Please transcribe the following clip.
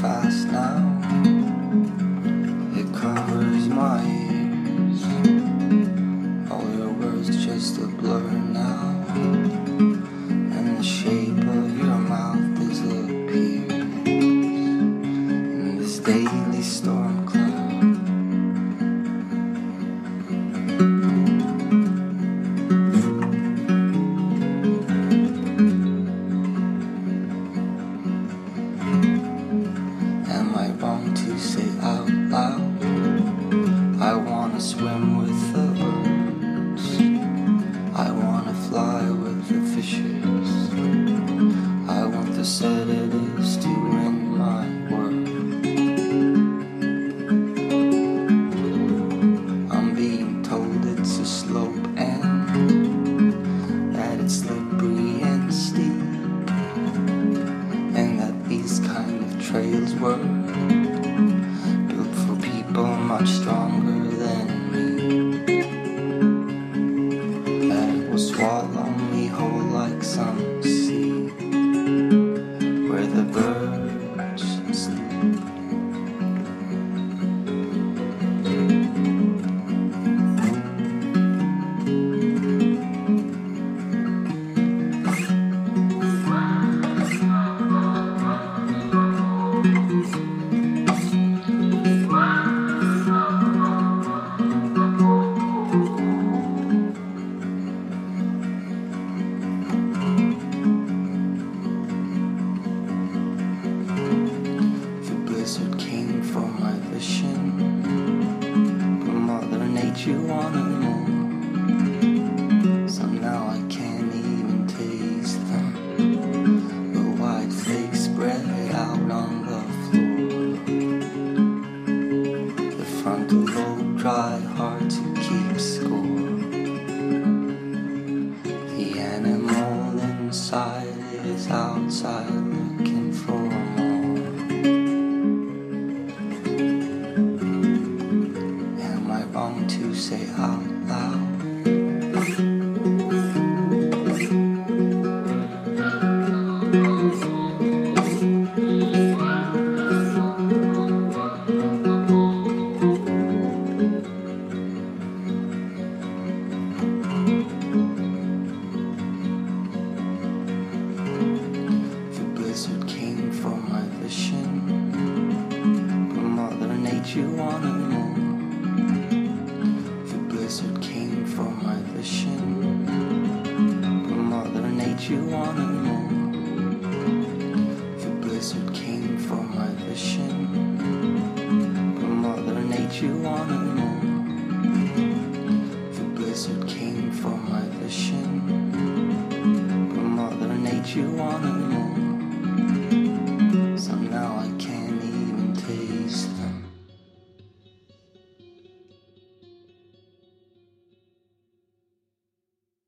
fast now. Fishes. I want the sedatives to end my world. I'm being told it's a slope and that it's slippery and steep and that these kind of trails were built for people much stronger than me. That it will swallow whole like some Wanted more. So now I can't even taste them. The white flakes spread out on the floor. The frontal lobe dry, hard to keep score. The animal inside is outside you wanted more. The blizzard came for my vision, but Mother Nature wanted more. The blizzard came for my vision, but Mother Nature wanted more.